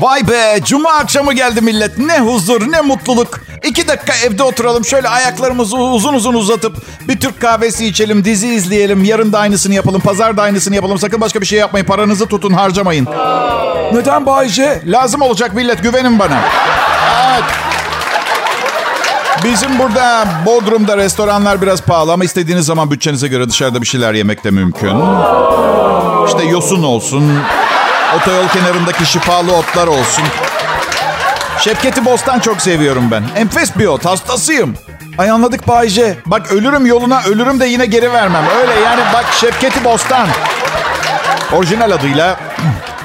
Vay be cuma akşamı geldi millet. Ne huzur ne mutluluk. İki dakika evde oturalım şöyle ayaklarımızı uzun uzun uzatıp bir Türk kahvesi içelim, dizi izleyelim. Yarın da aynısını yapalım, pazar da aynısını yapalım. Sakın başka bir şey yapmayın. Paranızı tutun harcamayın. Neden Bayce? Lazım olacak millet güvenin bana. Evet. Bizim burada Bodrum'da restoranlar biraz pahalı ama istediğiniz zaman bütçenize göre dışarıda bir şeyler yemek de mümkün. İşte yosun olsun, otoyol kenarındaki şifalı otlar olsun. Şevketi Bostan çok seviyorum ben. Enfes bir ot, hastasıyım. Ay anladık Bayce. Bak ölürüm yoluna, ölürüm de yine geri vermem. Öyle yani bak Şevketi Bostan. Orijinal adıyla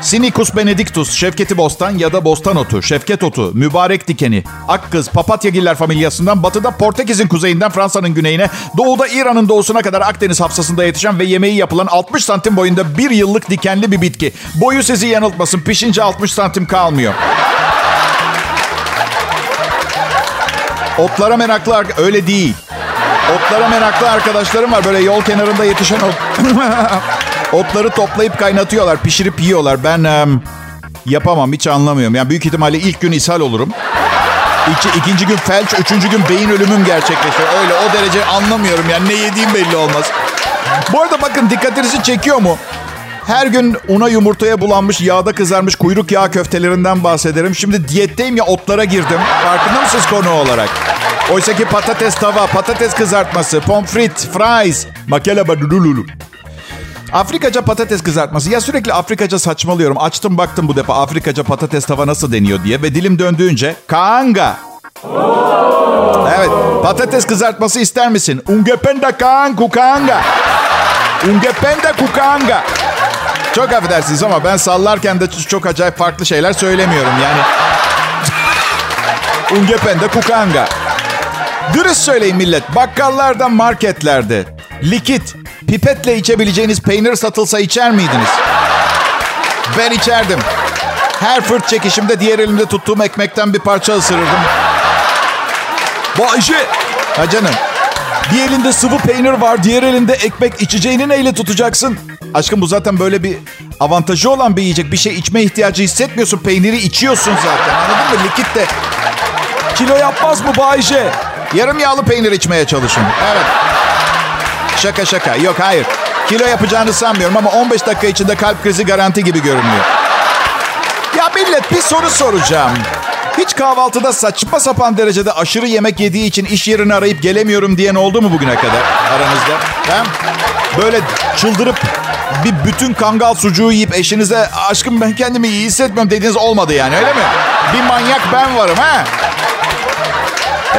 Sinicus benedictus, Şevketi Bostan ya da Bostan otu, Şevket otu, mübarek dikeni, Akkız, Papatyagiller familyasından batıda Portekiz'in kuzeyinden Fransa'nın güneyine, doğuda İran'ın doğusuna kadar Akdeniz hafsasında yetişen ve yemeği yapılan 60 santim boyunda bir yıllık dikenli bir bitki. Boyu sizi yanıltmasın, pişince 60 santim kalmıyor. Otlara meraklı, öyle değil. Otlara meraklı arkadaşlarım var. Böyle yol kenarında yetişen ot... Otları toplayıp kaynatıyorlar, pişirip yiyorlar. Ben um, yapamam, hiç anlamıyorum. Yani büyük ihtimalle ilk gün ishal olurum. İki, ikinci gün felç, üçüncü gün beyin ölümüm gerçekleşir. Öyle o derece anlamıyorum yani ne yediğim belli olmaz. Bu arada bakın dikkatinizi çekiyor mu? Her gün una yumurtaya bulanmış, yağda kızarmış kuyruk yağ köftelerinden bahsederim. Şimdi diyetteyim ya otlara girdim. Farkında mısınız konu olarak? Oysa ki patates tava, patates kızartması, pomfrit, fries, makele badululu. Afrikaca patates kızartması. Ya sürekli Afrikaca saçmalıyorum. Açtım baktım bu defa Afrikaca patates tava nasıl deniyor diye. Ve dilim döndüğünce kaanga. Evet patates kızartması ister misin? Ungependa kaan kukanga. Ungependa kukanga. Çok affedersiniz ama ben sallarken de çok acayip farklı şeyler söylemiyorum yani. Ungependa kukanga. Dürüst söyleyin millet. Bakkallarda, marketlerde likit, pipetle içebileceğiniz peynir satılsa içer miydiniz? Ben içerdim. Her fırt çekişimde diğer elimde tuttuğum ekmekten bir parça ısırırdım. Bayşe. Ha canım. Bir elinde sıvı peynir var, diğer elinde ekmek. içeceğini neyle tutacaksın? Aşkım bu zaten böyle bir avantajı olan bir yiyecek. Bir şey içme ihtiyacı hissetmiyorsun. Peyniri içiyorsun zaten. Anladın mı? Likit de kilo yapmaz mı Bayşe? Yarım yağlı peynir içmeye çalışın. Evet. Şaka şaka. Yok hayır. Kilo yapacağını sanmıyorum ama 15 dakika içinde kalp krizi garanti gibi görünüyor. Ya millet bir soru soracağım. Hiç kahvaltıda saçma sapan derecede aşırı yemek yediği için iş yerini arayıp gelemiyorum diyen oldu mu bugüne kadar aranızda? Ha? Böyle çıldırıp bir bütün kangal sucuğu yiyip eşinize aşkım ben kendimi iyi hissetmiyorum dediğiniz olmadı yani öyle mi? Bir manyak ben varım ha?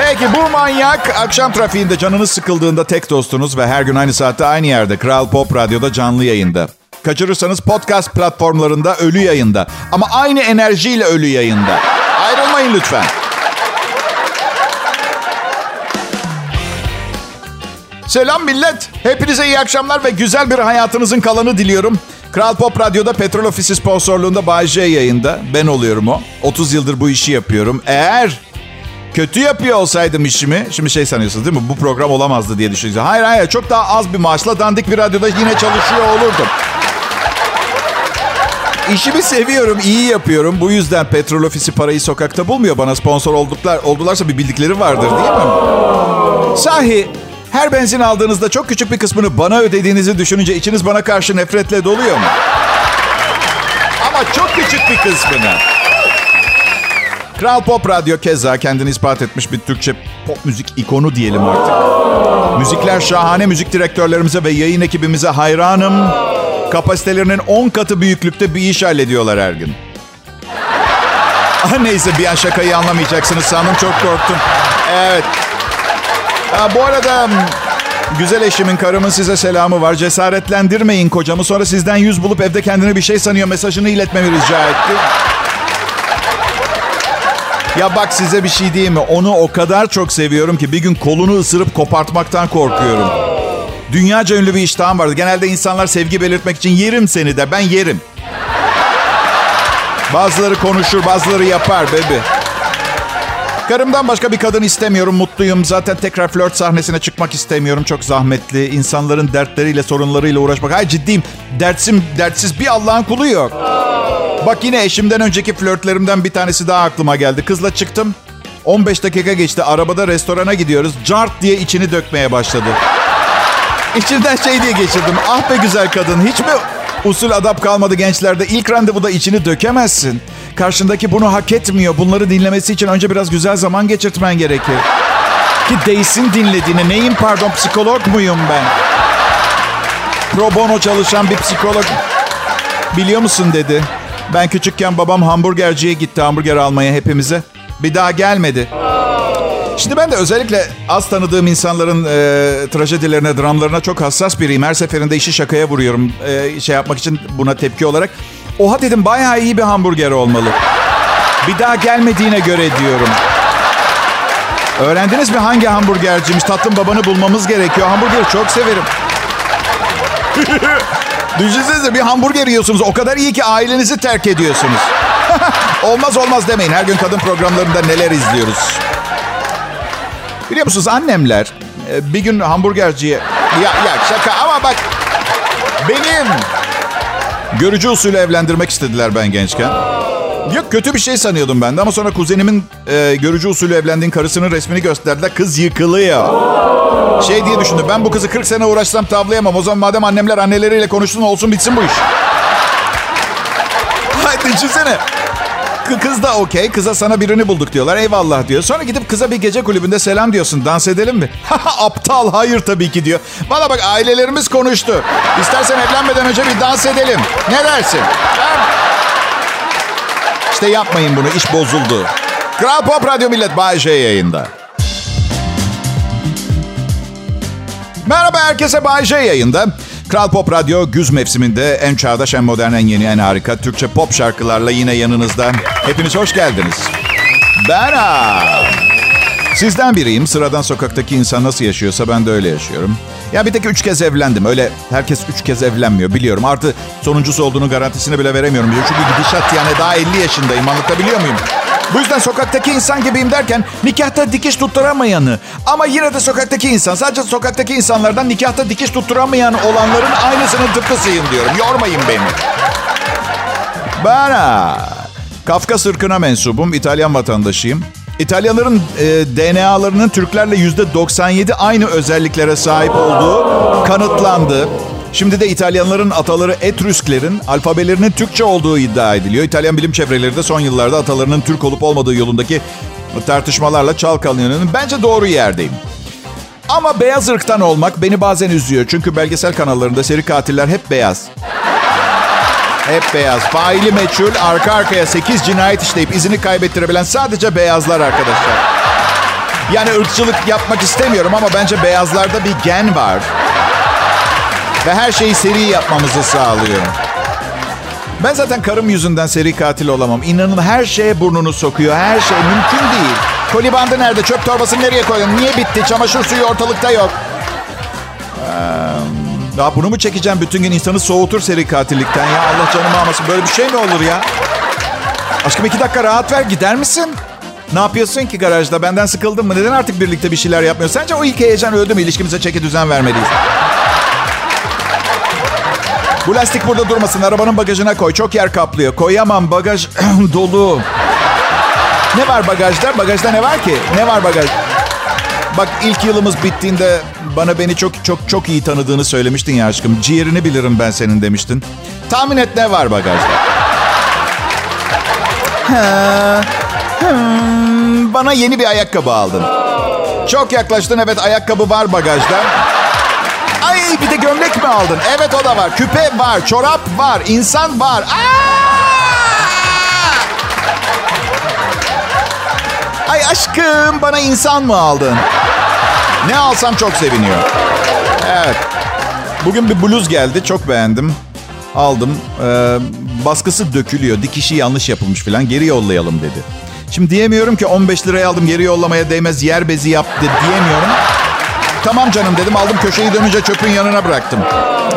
Peki bu manyak akşam trafiğinde canınız sıkıldığında tek dostunuz ve her gün aynı saatte aynı yerde Kral Pop Radyo'da canlı yayında. Kaçırırsanız podcast platformlarında ölü yayında. Ama aynı enerjiyle ölü yayında. Ayrılmayın lütfen. Selam millet. Hepinize iyi akşamlar ve güzel bir hayatınızın kalanı diliyorum. Kral Pop Radyo'da Petrol Ofisi sponsorluğunda Bay J yayında. Ben oluyorum o. 30 yıldır bu işi yapıyorum. Eğer kötü yapıyor olsaydım işimi, şimdi şey sanıyorsunuz değil mi? Bu program olamazdı diye düşünüyorsunuz. Hayır hayır çok daha az bir maaşla dandik bir radyoda yine çalışıyor olurdum. İşimi seviyorum, iyi yapıyorum. Bu yüzden petrol ofisi parayı sokakta bulmuyor. Bana sponsor olduklar, oldularsa bir bildikleri vardır değil mi? Sahi her benzin aldığınızda çok küçük bir kısmını bana ödediğinizi düşününce içiniz bana karşı nefretle doluyor mu? Ama çok küçük bir kısmını. Kral Pop Radyo keza kendini ispat etmiş bir Türkçe pop müzik ikonu diyelim artık. Müzikler şahane müzik direktörlerimize ve yayın ekibimize hayranım. Kapasitelerinin 10 katı büyüklükte bir iş hallediyorlar her gün. Ah, neyse bir an şakayı anlamayacaksınız sandım çok korktum. Evet. Ha, bu arada güzel eşimin karımın size selamı var. Cesaretlendirmeyin kocamı sonra sizden yüz bulup evde kendine bir şey sanıyor mesajını iletmemi rica etti. Ya bak size bir şey diyeyim mi? Onu o kadar çok seviyorum ki bir gün kolunu ısırıp kopartmaktan korkuyorum. Dünyaca ünlü bir iştahım vardı. Genelde insanlar sevgi belirtmek için yerim seni de ben yerim. Bazıları konuşur, bazıları yapar bebi. Karımdan başka bir kadın istemiyorum, mutluyum. Zaten tekrar flört sahnesine çıkmak istemiyorum. Çok zahmetli. İnsanların dertleriyle, sorunlarıyla uğraşmak. Hayır ciddiyim. Dertsim, dertsiz bir Allah'ın kulu yok. Bak yine eşimden önceki flörtlerimden bir tanesi daha aklıma geldi. Kızla çıktım. 15 dakika geçti. Arabada restorana gidiyoruz. Cart diye içini dökmeye başladı. İçinden şey diye geçirdim. Ah be güzel kadın. Hiç mi usul adap kalmadı gençlerde? İlk randevuda içini dökemezsin. Karşındaki bunu hak etmiyor. Bunları dinlemesi için önce biraz güzel zaman geçirtmen gerekir. Ki değsin dinlediğini. Neyim pardon psikolog muyum ben? Pro bono çalışan bir psikolog. Biliyor musun dedi. Ben küçükken babam hamburgerciye gitti hamburger almaya hepimize. Bir daha gelmedi. Şimdi ben de özellikle az tanıdığım insanların e, trajedilerine, dramlarına çok hassas biriyim. Her seferinde işi şakaya vuruyorum e, şey yapmak için buna tepki olarak. Oha dedim bayağı iyi bir hamburger olmalı. Bir daha gelmediğine göre diyorum. Öğrendiniz mi hangi hamburgerciymiş? Tatlım babanı bulmamız gerekiyor. Hamburgeri çok severim. Düşünsenize bir hamburger yiyorsunuz. O kadar iyi ki ailenizi terk ediyorsunuz. olmaz olmaz demeyin. Her gün kadın programlarında neler izliyoruz. Biliyor musunuz annemler e, bir gün hamburgerciye... Ya, ya şaka ama bak benim görücü usulü evlendirmek istediler ben gençken. Yok kötü bir şey sanıyordum ben de ama sonra kuzenimin e, görücü usulü evlendiğin karısının resmini gösterdiler. Kız yıkılıyor. Şey diye düşündüm ben bu kızı 40 sene uğraşsam tavlayamam. O zaman madem annemler anneleriyle konuşsun olsun bitsin bu iş. Haydi düşünsene. Kız da okey. Kıza sana birini bulduk diyorlar. Eyvallah diyor. Sonra gidip kıza bir gece kulübünde selam diyorsun. Dans edelim mi? Aptal. Hayır tabii ki diyor. Valla bak ailelerimiz konuştu. İstersen evlenmeden önce bir dans edelim. Ne dersin? İşte yapmayın bunu. İş bozuldu. Kral Pop Radyo Millet Bay J yayında. Merhaba herkese Bay J yayında. Kral Pop Radyo güz mevsiminde en çağdaş, en modern, en yeni, en harika Türkçe pop şarkılarla yine yanınızda. Hepiniz hoş geldiniz. Ben. Sizden biriyim. Sıradan sokaktaki insan nasıl yaşıyorsa ben de öyle yaşıyorum. Ya bir tek üç kez evlendim. Öyle herkes üç kez evlenmiyor biliyorum. Artı sonuncusu olduğunu garantisini bile veremiyorum. Çünkü gidişat yani daha 50 yaşındayım. Anlatabiliyor muyum? Bu yüzden sokaktaki insan gibiyim derken nikahta dikiş tutturamayanı ama yine de sokaktaki insan sadece sokaktaki insanlardan nikahta dikiş tutturamayan olanların aynısının tıpkısıyım diyorum. Yormayın beni. Bana. Kafkas ırkına mensubum. İtalyan vatandaşıyım. İtalyanların e, DNA'larının Türklerle %97 aynı özelliklere sahip olduğu kanıtlandı. Şimdi de İtalyanların ataları Etrüsklerin alfabelerinin Türkçe olduğu iddia ediliyor. İtalyan bilim çevreleri de son yıllarda atalarının Türk olup olmadığı yolundaki tartışmalarla çalkalanıyor. Bence doğru yerdeyim. Ama beyaz ırktan olmak beni bazen üzüyor. Çünkü belgesel kanallarında seri katiller hep beyaz. Hep beyaz. Faili meçhul, arka arkaya 8 cinayet işleyip izini kaybettirebilen sadece beyazlar arkadaşlar. Yani ırkçılık yapmak istemiyorum ama bence beyazlarda bir gen var. Ve her şeyi seri yapmamızı sağlıyor. Ben zaten karım yüzünden seri katil olamam. İnanın her şeye burnunu sokuyor. Her şey mümkün değil. Koli bandı nerede? Çöp torbasını nereye koydun? Niye bitti? Çamaşır suyu ortalıkta yok. Ya bunu mu çekeceğim? Bütün gün insanı soğutur seri katillikten ya. Allah canımı almasın. Böyle bir şey mi olur ya? Aşkım iki dakika rahat ver. Gider misin? Ne yapıyorsun ki garajda? Benden sıkıldın mı? Neden artık birlikte bir şeyler yapmıyorsun? Sence o ilk heyecan öldü mü? İlişkimize çeki düzen vermeliyiz. Bu lastik burada durmasın. Arabanın bagajına koy. Çok yer kaplıyor. Koyamam. Bagaj dolu. Ne var bagajda? Bagajda ne var ki? Ne var bagaj? Bak ilk yılımız bittiğinde bana beni çok çok çok iyi tanıdığını söylemiştin ya aşkım. Ciğerini bilirim ben senin demiştin. Tahmin et ne var bagajda? Ha, bana yeni bir ayakkabı aldın. Çok yaklaştın evet ayakkabı var bagajda. Ay bir de gömlek mi aldın? Evet o da var. Küpe var, çorap var, insan var. Aa! Ay aşkım bana insan mı aldın? Ne alsam çok seviniyor. Evet. Bugün bir bluz geldi. Çok beğendim. Aldım. Ee, baskısı dökülüyor. Dikişi yanlış yapılmış falan. Geri yollayalım dedi. Şimdi diyemiyorum ki 15 liraya aldım geri yollamaya değmez yer bezi yap de diyemiyorum. Tamam canım dedim aldım köşeyi dönünce çöpün yanına bıraktım.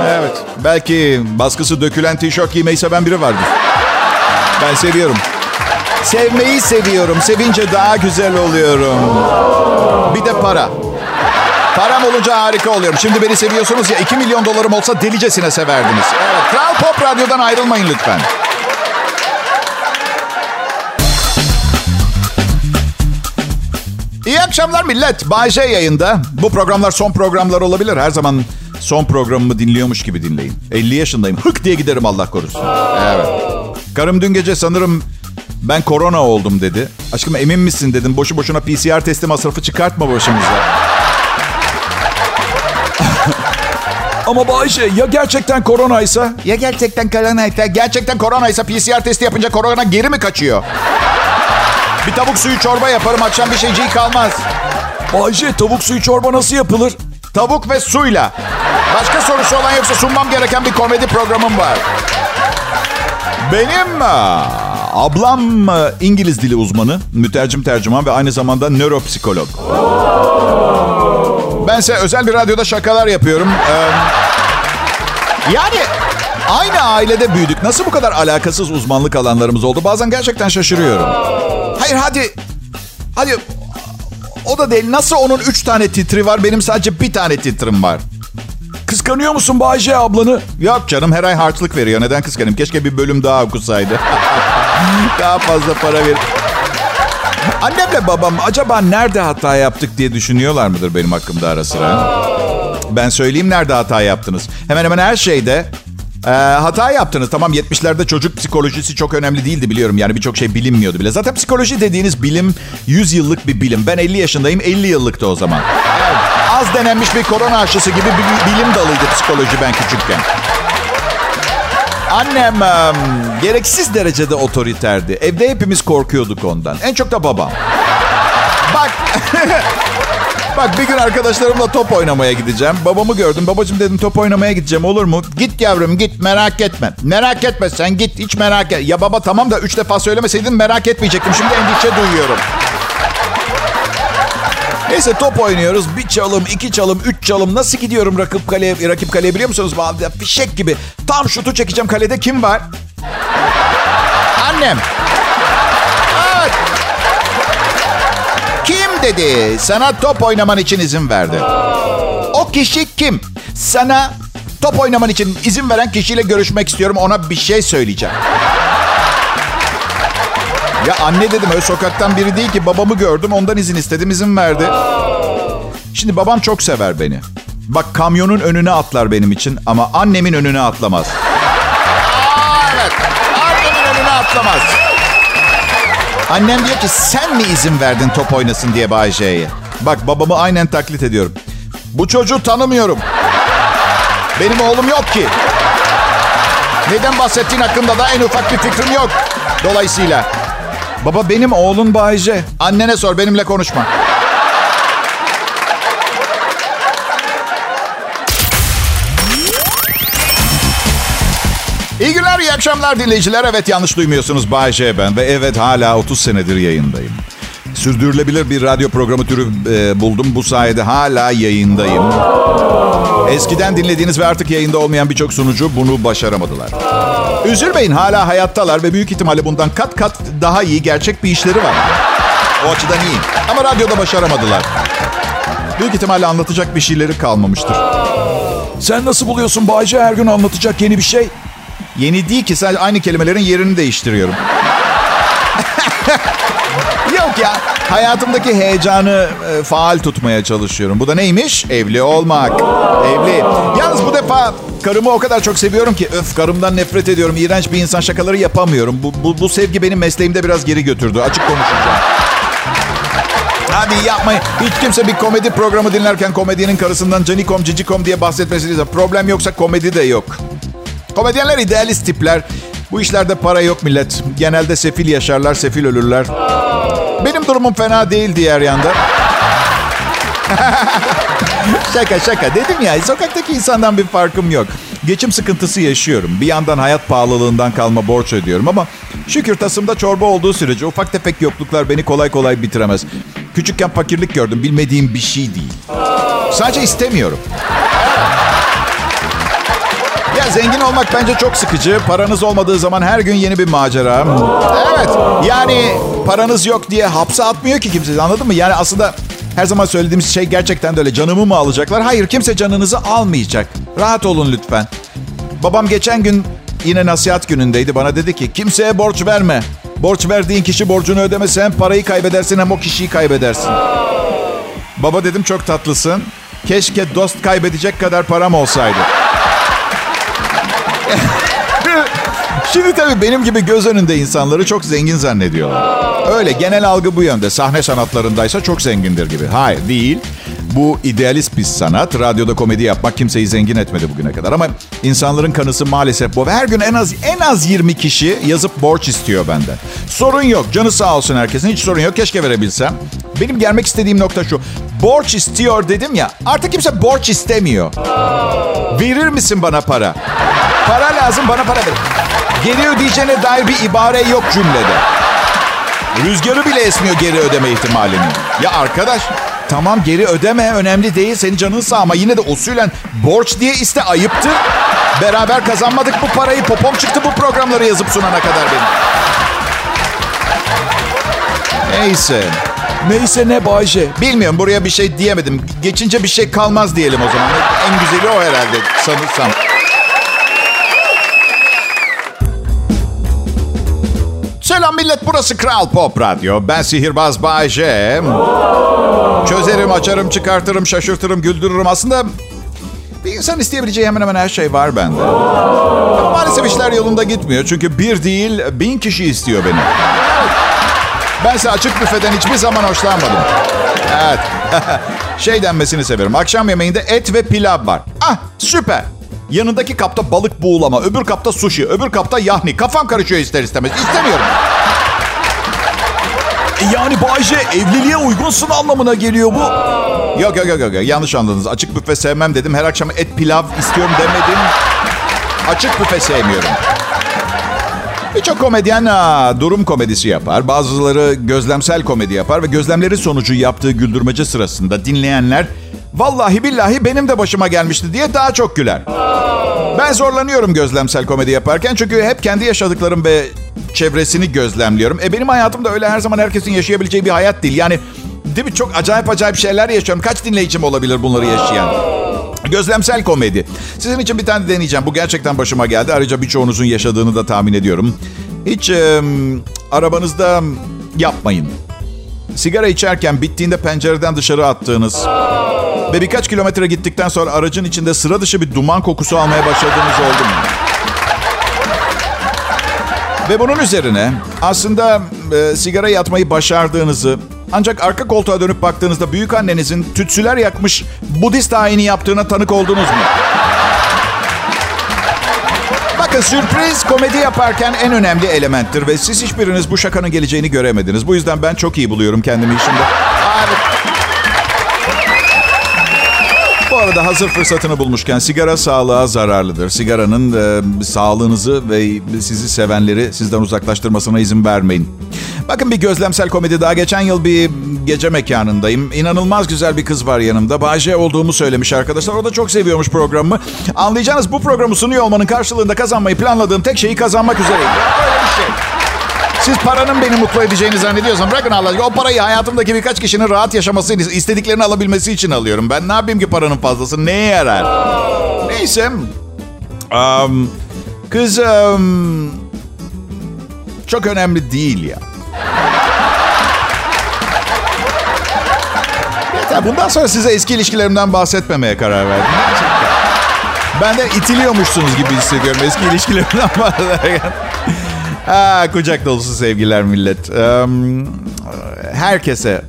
Evet belki baskısı dökülen tişört giymeyi seven biri vardır. Ben seviyorum. Sevmeyi seviyorum. Sevince daha güzel oluyorum. Bir de para. Param olunca harika oluyorum. Şimdi beni seviyorsunuz ya 2 milyon dolarım olsa delicesine severdiniz. Evet, Kral Pop Radyo'dan ayrılmayın lütfen. İyi akşamlar millet. Bay J yayında. Bu programlar son programlar olabilir. Her zaman son programımı dinliyormuş gibi dinleyin. 50 yaşındayım. Hık diye giderim Allah korusun. Evet. Karım dün gece sanırım ben korona oldum dedi. Aşkım emin misin dedim. Boşu boşuna PCR testi masrafı çıkartma başımıza. Ama Bayşe ya gerçekten koronaysa? Ya gerçekten koronaysa? Gerçekten koronaysa PCR testi yapınca korona geri mi kaçıyor? Bir tavuk suyu çorba yaparım akşam bir şeyciği kalmaz. Bayşe tavuk suyu çorba nasıl yapılır? Tavuk ve suyla. Başka sorusu olan yoksa sunmam gereken bir komedi programım var. Benim ablam İngiliz dili uzmanı, mütercim tercüman ve aynı zamanda nöropsikolog. Bense özel bir radyoda şakalar yapıyorum. Ee, yani aynı ailede büyüdük. Nasıl bu kadar alakasız uzmanlık alanlarımız oldu? Bazen gerçekten şaşırıyorum. Hayır hadi. Hadi. O da değil. Nasıl onun üç tane titri var? Benim sadece bir tane titrim var. Kıskanıyor musun Bayce ablanı? Yok canım her ay harçlık veriyor. Neden kıskanayım? Keşke bir bölüm daha okusaydı. daha fazla para ver. Annemle babam acaba nerede hata yaptık diye düşünüyorlar mıdır benim hakkımda ara sıra? Ben söyleyeyim nerede hata yaptınız. Hemen hemen her şeyde ee, hata yaptınız. Tamam 70'lerde çocuk psikolojisi çok önemli değildi biliyorum. Yani birçok şey bilinmiyordu bile. Zaten psikoloji dediğiniz bilim 100 yıllık bir bilim. Ben 50 yaşındayım 50 yıllıktı o zaman. Az denenmiş bir korona aşısı gibi bir bilim dalıydı psikoloji ben küçükken. Annem um, gereksiz derecede otoriterdi. Evde hepimiz korkuyorduk ondan. En çok da babam. Bak Bak bir gün arkadaşlarımla top oynamaya gideceğim. Babamı gördüm. Babacım dedim top oynamaya gideceğim olur mu? Git yavrum git merak etme. Merak etme sen git hiç merak et. Ya baba tamam da üç defa söylemeseydin merak etmeyecektim. Şimdi endişe duyuyorum. Neyse top oynuyoruz. Bir çalım, iki çalım, üç çalım. Nasıl gidiyorum rakip kaleye, rakip kaleye biliyor musunuz? Fişek gibi. Tam şutu çekeceğim kalede. Kim var? Annem. Evet. Kim dedi sana top oynaman için izin verdi? O kişi kim? Sana top oynaman için izin veren kişiyle görüşmek istiyorum. Ona bir şey söyleyeceğim. Ya anne dedim öyle sokaktan biri değil ki babamı gördüm ondan izin istedim izin verdi. Şimdi babam çok sever beni. Bak kamyonun önüne atlar benim için ama annemin önüne atlamaz. Aa, evet annemin önüne atlamaz. Annem diyor ki sen mi izin verdin top oynasın diye Bayce'ye? Bak babamı aynen taklit ediyorum. Bu çocuğu tanımıyorum. Benim oğlum yok ki. Neden bahsettiğin hakkında da en ufak bir fikrim yok. Dolayısıyla Baba benim oğlum Bayce. Annene sor benimle konuşma. İyi günler, iyi akşamlar dinleyiciler. Evet yanlış duymuyorsunuz Bayce ben ve evet hala 30 senedir yayındayım. Sürdürülebilir bir radyo programı türü e, buldum. Bu sayede hala yayındayım. Eskiden dinlediğiniz ve artık yayında olmayan birçok sunucu bunu başaramadılar. Üzülmeyin hala hayattalar ve büyük ihtimalle bundan kat kat daha iyi gerçek bir işleri var. O açıdan iyi. Ama radyoda başaramadılar. Büyük ihtimalle anlatacak bir şeyleri kalmamıştır. Sen nasıl buluyorsun Bayce her gün anlatacak yeni bir şey? Yeni değil ki sadece aynı kelimelerin yerini değiştiriyorum. Ya. Hayatımdaki heyecanı e, faal tutmaya çalışıyorum. Bu da neymiş? Evli olmak. Evli. Yalnız bu defa karımı o kadar çok seviyorum ki öf karımdan nefret ediyorum. İğrenç bir insan şakaları yapamıyorum. Bu, bu, bu sevgi benim mesleğimde biraz geri götürdü. Açık konuşacağım. Hadi yapmayın. Hiç kimse bir komedi programı dinlerken komedyenin karısından canikom cicikom diye bahsetmesiniz. Problem yoksa komedi de yok. Komedyenler idealist tipler. Bu işlerde para yok millet. Genelde sefil yaşarlar, sefil ölürler. Benim durumum fena değil diğer yanda. şaka şaka dedim ya sokaktaki insandan bir farkım yok. Geçim sıkıntısı yaşıyorum. Bir yandan hayat pahalılığından kalma borç ödüyorum ama şükür tasımda çorba olduğu sürece ufak tefek yokluklar beni kolay kolay bitiremez. Küçükken fakirlik gördüm bilmediğim bir şey değil. Sadece istemiyorum. Ya zengin olmak bence çok sıkıcı. Paranız olmadığı zaman her gün yeni bir macera. Evet. Yani paranız yok diye hapse atmıyor ki kimse. Anladın mı? Yani aslında her zaman söylediğimiz şey gerçekten de öyle. Canımı mı alacaklar? Hayır kimse canınızı almayacak. Rahat olun lütfen. Babam geçen gün yine nasihat günündeydi. Bana dedi ki kimseye borç verme. Borç verdiğin kişi borcunu ödemese hem parayı kaybedersin hem o kişiyi kaybedersin. Baba dedim çok tatlısın. Keşke dost kaybedecek kadar param olsaydı. Şimdi tabii benim gibi göz önünde insanları çok zengin zannediyorlar. Öyle genel algı bu yönde. Sahne sanatlarındaysa çok zengindir gibi. Hayır değil. Bu idealist bir sanat. Radyoda komedi yapmak kimseyi zengin etmedi bugüne kadar. Ama insanların kanısı maalesef bu. Ve her gün en az en az 20 kişi yazıp borç istiyor benden. Sorun yok. Canı sağ olsun herkesin. Hiç sorun yok. Keşke verebilsem. Benim gelmek istediğim nokta şu. Borç istiyor dedim ya. Artık kimse borç istemiyor. Verir misin bana para? Para lazım bana para ver. Geri ödeyeceğine dair bir ibare yok cümlede. Rüzgarı bile esmiyor geri ödeme ihtimalini. Ya arkadaş tamam geri ödeme önemli değil senin canın sağ ama yine de usulen borç diye iste ayıptır. Beraber kazanmadık bu parayı popom çıktı bu programları yazıp sunana kadar benim. Neyse. Neyse ne Bayce. Bilmiyorum buraya bir şey diyemedim. Geçince bir şey kalmaz diyelim o zaman. En güzeli o herhalde sanırsam. Selam millet burası Kral Pop Radyo. Ben sihirbaz Bay J. Çözerim, açarım, çıkartırım, şaşırtırım, güldürürüm. Aslında bir insan isteyebileceği hemen hemen her şey var bende. Ama maalesef işler yolunda gitmiyor. Çünkü bir değil bin kişi istiyor beni. Bense açık büfeden hiçbir zaman hoşlanmadım. Evet. şey denmesini severim. Akşam yemeğinde et ve pilav var. Ah süper. Yanındaki kapta balık buğulama, öbür kapta sushi, öbür kapta yahni. Kafam karışıyor ister istemez. İstemiyorum. E yani Bayce evliliğe uygunsun anlamına geliyor bu. Yok yok yok yok yanlış anladınız. Açık büfe sevmem dedim. Her akşam et pilav istiyorum demedim. Açık büfe sevmiyorum. Birçok komedyen aa, durum komedisi yapar. Bazıları gözlemsel komedi yapar ve gözlemleri sonucu yaptığı güldürmece sırasında dinleyenler vallahi billahi benim de başıma gelmişti diye daha çok güler. Ben zorlanıyorum gözlemsel komedi yaparken çünkü hep kendi yaşadıklarım ve çevresini gözlemliyorum. E benim hayatım da öyle her zaman herkesin yaşayabileceği bir hayat değil. Yani değil mi çok acayip acayip şeyler yaşıyorum. Kaç dinleyicim olabilir bunları yaşayan? Gözlemsel komedi. Sizin için bir tane deneyeceğim. Bu gerçekten başıma geldi. Ayrıca birçoğunuzun yaşadığını da tahmin ediyorum. Hiç e, arabanızda yapmayın. Sigara içerken bittiğinde pencereden dışarı attığınız ve birkaç kilometre gittikten sonra aracın içinde sıra dışı bir duman kokusu almaya başladığınız oldu mu? Ve bunun üzerine aslında e, sigara yatmayı başardığınızı ancak arka koltuğa dönüp baktığınızda büyük annenizin tütsüler yakmış Budist ayini yaptığına tanık oldunuz mu? Bakın sürpriz komedi yaparken en önemli elementtir ve siz hiçbiriniz bu şakanın geleceğini göremediniz. Bu yüzden ben çok iyi buluyorum kendimi işimde. Abi. Arada hazır fırsatını bulmuşken sigara sağlığa zararlıdır. Sigaranın e, sağlığınızı ve sizi sevenleri sizden uzaklaştırmasına izin vermeyin. Bakın bir gözlemsel komedi daha geçen yıl bir gece mekanındayım. İnanılmaz güzel bir kız var yanımda. Bahçe olduğumu söylemiş arkadaşlar. O da çok seviyormuş programı. Anlayacağınız bu programı sunuyor olmanın karşılığında kazanmayı planladığım tek şeyi kazanmak üzereyim. Siz paranın beni mutlu edeceğini zannediyorsam bırakın Allah aşkına. O parayı hayatımdaki birkaç kişinin rahat yaşamasını, istediklerini alabilmesi için alıyorum. Ben ne yapayım ki paranın fazlası? Neye yarar? Neyse. Um, kız um, çok önemli değil ya. Bundan sonra size eski ilişkilerimden bahsetmemeye karar verdim. Benden itiliyormuşsunuz gibi hissediyorum eski ilişkilerimden bahsederken. Ha, kucak dolusu sevgiler millet. Um, herkese,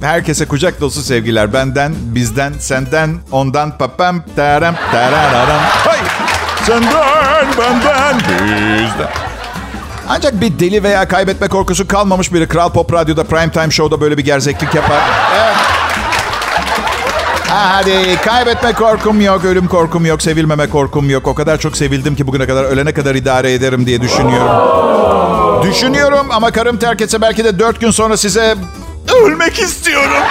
herkese kucak dolusu sevgiler. Benden, bizden, senden, ondan, papam, taram, tarararam. Hay! Senden, benden, bizden. Ancak bir deli veya kaybetme korkusu kalmamış biri Kral Pop Radyo'da Prime Time Show'da böyle bir gerzeklik yapar. Evet. Ha, hadi kaybetme korkum yok, ölüm korkum yok, sevilmeme korkum yok. O kadar çok sevildim ki bugüne kadar ölene kadar idare ederim diye düşünüyorum. Düşünüyorum ama karım terk etse belki de dört gün sonra size ölmek istiyorum.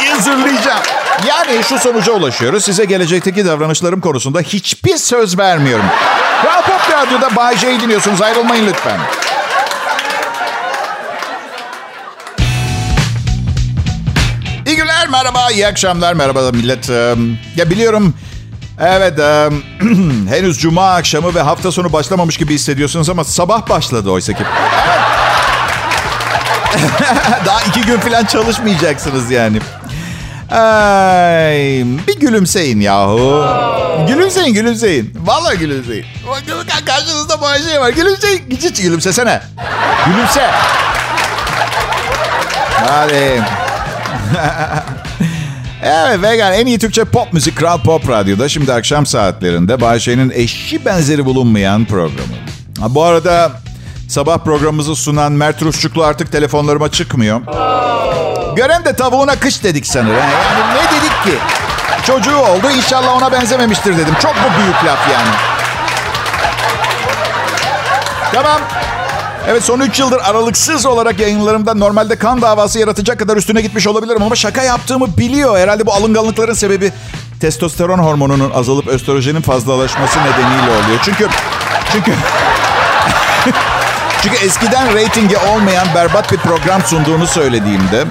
diye zırlayacağım. Yani şu sonuca ulaşıyoruz. Size gelecekteki davranışlarım konusunda hiçbir söz vermiyorum. Kral Pop Radyo'da Bay J'yi dinliyorsunuz. Ayrılmayın lütfen. Merhaba, iyi akşamlar, merhaba millet. Ya biliyorum, evet, henüz cuma akşamı ve hafta sonu başlamamış gibi hissediyorsunuz ama sabah başladı oysa ki. Daha iki gün falan çalışmayacaksınız yani. Ay, bir gülümseyin yahu. Gülümseyin, gülümseyin. Vallahi gülümseyin. Bakın karşınızda bu şey var. Gülümseyin. Hiç gülümsesene. Gülümse. Hadi. evet vegan en iyi Türkçe pop müzik Kral Pop Radyo'da şimdi akşam saatlerinde Bayşe'nin eşi benzeri bulunmayan programı. Ha, bu arada sabah programımızı sunan Mert Ruşçuklu artık telefonlarıma çıkmıyor. Gören de tavuğuna kış dedik sanır. Yani ne dedik ki? Çocuğu oldu inşallah ona benzememiştir dedim. Çok mu büyük laf yani? Tamam. Evet son 3 yıldır aralıksız olarak yayınlarımda normalde kan davası yaratacak kadar üstüne gitmiş olabilirim ama şaka yaptığımı biliyor. Herhalde bu alınganlıkların sebebi testosteron hormonunun azalıp östrojenin fazlalaşması nedeniyle oluyor. Çünkü çünkü çünkü eskiden reytingi olmayan berbat bir program sunduğunu söylediğimde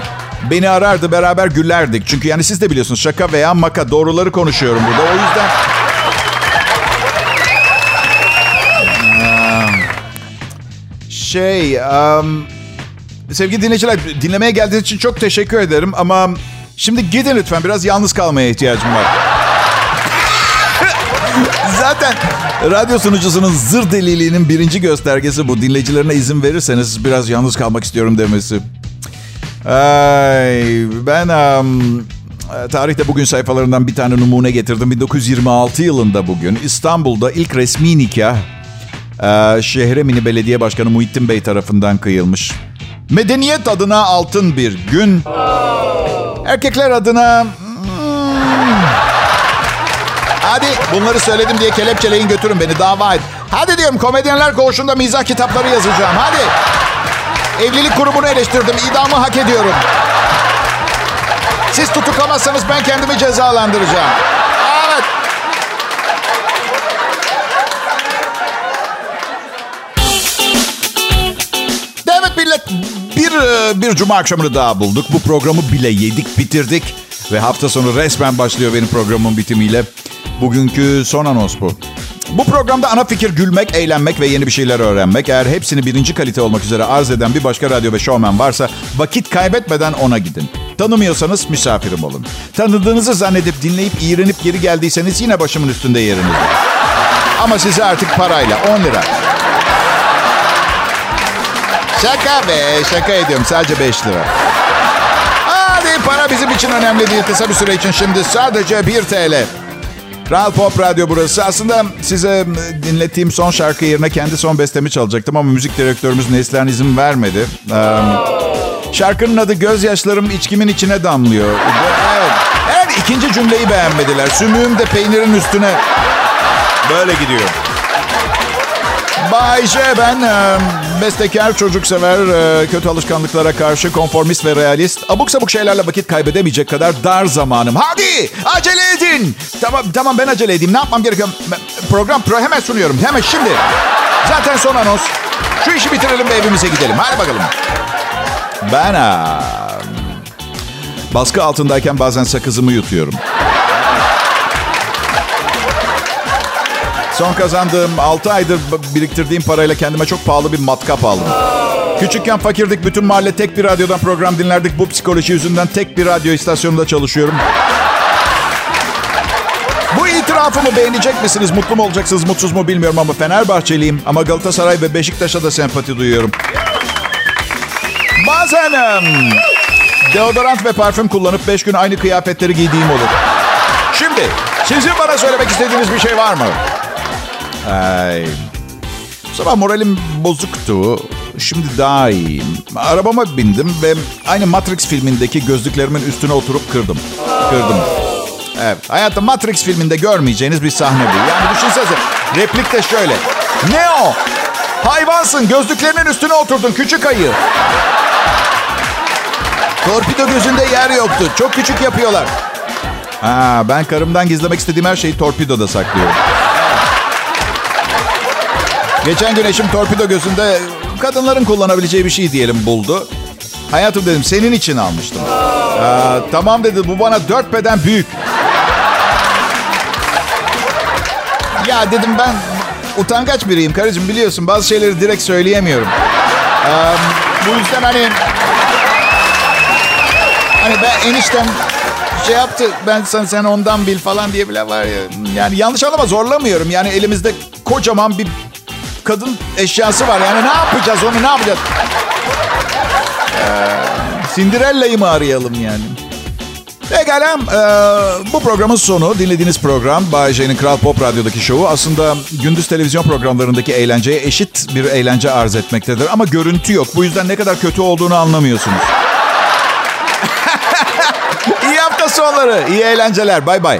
beni arardı beraber gülerdik. Çünkü yani siz de biliyorsunuz şaka veya maka doğruları konuşuyorum burada. O yüzden Şey, um, sevgili dinleyiciler dinlemeye geldiğiniz için çok teşekkür ederim ama şimdi gidin lütfen biraz yalnız kalmaya ihtiyacım var. Zaten radyo sunucusunun zır deliliğinin birinci göstergesi bu. Dinleyicilerine izin verirseniz biraz yalnız kalmak istiyorum demesi. Ay, ben um, tarihte bugün sayfalarından bir tane numune getirdim. 1926 yılında bugün İstanbul'da ilk resmi nikah ee, Şehremini Belediye Başkanı Muhittin Bey tarafından kıyılmış. Medeniyet adına altın bir gün. Erkekler adına... Hmm. Hadi bunları söyledim diye kelepçeleyin götürün beni dava et. Hadi diyorum komedyenler koğuşunda mizah kitapları yazacağım. Hadi. Evlilik kurumunu eleştirdim. İdamı hak ediyorum. Siz tutuklamazsanız ben kendimi cezalandıracağım. Bir, cuma akşamını daha bulduk. Bu programı bile yedik bitirdik. Ve hafta sonu resmen başlıyor benim programın bitimiyle. Bugünkü son anons bu. Bu programda ana fikir gülmek, eğlenmek ve yeni bir şeyler öğrenmek. Eğer hepsini birinci kalite olmak üzere arz eden bir başka radyo ve showman varsa vakit kaybetmeden ona gidin. Tanımıyorsanız misafirim olun. Tanıdığınızı zannedip dinleyip iğrenip geri geldiyseniz yine başımın üstünde yeriniz. Ama size artık parayla 10 lira. Şaka be şaka ediyorum sadece 5 lira. Hadi para bizim için önemli değil. Kısa bir süre için şimdi sadece 1 TL. Kral Pop Radyo burası. Aslında size dinlettiğim son şarkı yerine kendi son bestemi çalacaktım ama müzik direktörümüz Neslihan izin vermedi. Şarkının adı Gözyaşlarım içkimin içine damlıyor. Evet. evet ikinci cümleyi beğenmediler. Sümüğüm de peynirin üstüne. Böyle gidiyor. Bay J ben e, bestekar, çocuksever, e, kötü alışkanlıklara karşı konformist ve realist. Abuk sabuk şeylerle vakit kaybedemeyecek kadar dar zamanım. Hadi acele edin. Tamam tamam ben acele edeyim. Ne yapmam gerekiyor? Program pro hemen sunuyorum. Hemen şimdi. Zaten son anons. Şu işi bitirelim ve evimize gidelim. Hadi bakalım. Ben a, baskı altındayken bazen sakızımı yutuyorum. Son kazandığım 6 aydır biriktirdiğim parayla kendime çok pahalı bir matkap aldım. Küçükken fakirdik. Bütün mahalle tek bir radyodan program dinlerdik. Bu psikoloji yüzünden tek bir radyo istasyonunda çalışıyorum. Bu itirafımı beğenecek misiniz? Mutlu mu olacaksınız, mutsuz mu bilmiyorum ama Fenerbahçeliyim. Ama Galatasaray ve Beşiktaş'a da sempati duyuyorum. Bazen um, deodorant ve parfüm kullanıp 5 gün aynı kıyafetleri giydiğim olur. Şimdi sizin bana söylemek istediğiniz bir şey var mı? Ay. Sabah moralim bozuktu. Şimdi daha iyiyim. Arabama bindim ve aynı Matrix filmindeki gözlüklerimin üstüne oturup kırdım. Kırdım. Evet. Hayatta Matrix filminde görmeyeceğiniz bir sahne bu. Yani düşünsenize. Replik de şöyle. Ne o? Hayvansın. Gözlüklerinin üstüne oturdun. Küçük ayı. Torpido gözünde yer yoktu. Çok küçük yapıyorlar. Ha, ben karımdan gizlemek istediğim her şeyi torpidoda saklıyorum. Geçen gün eşim torpido gözünde kadınların kullanabileceği bir şey diyelim buldu. Hayatım dedim senin için almıştım. Ee, tamam dedi bu bana dört beden büyük. Ya dedim ben utangaç biriyim karıcığım biliyorsun bazı şeyleri direkt söyleyemiyorum. Ee, bu yüzden hani hani ben eniştem şey yaptı ben sen sen ondan bil falan diye bile var ya. Yani yanlış anlama zorlamıyorum. Yani elimizde kocaman bir kadın eşyası var. Yani ne yapacağız onu ne yapacağız? Ee, Cinderella'yı mı arayalım yani? Pekala. Ee, bu programın sonu. Dinlediğiniz program Bay J'nin Kral Pop Radyo'daki şovu aslında gündüz televizyon programlarındaki eğlenceye eşit bir eğlence arz etmektedir. Ama görüntü yok. Bu yüzden ne kadar kötü olduğunu anlamıyorsunuz. iyi hafta sonları. iyi eğlenceler. Bay bay.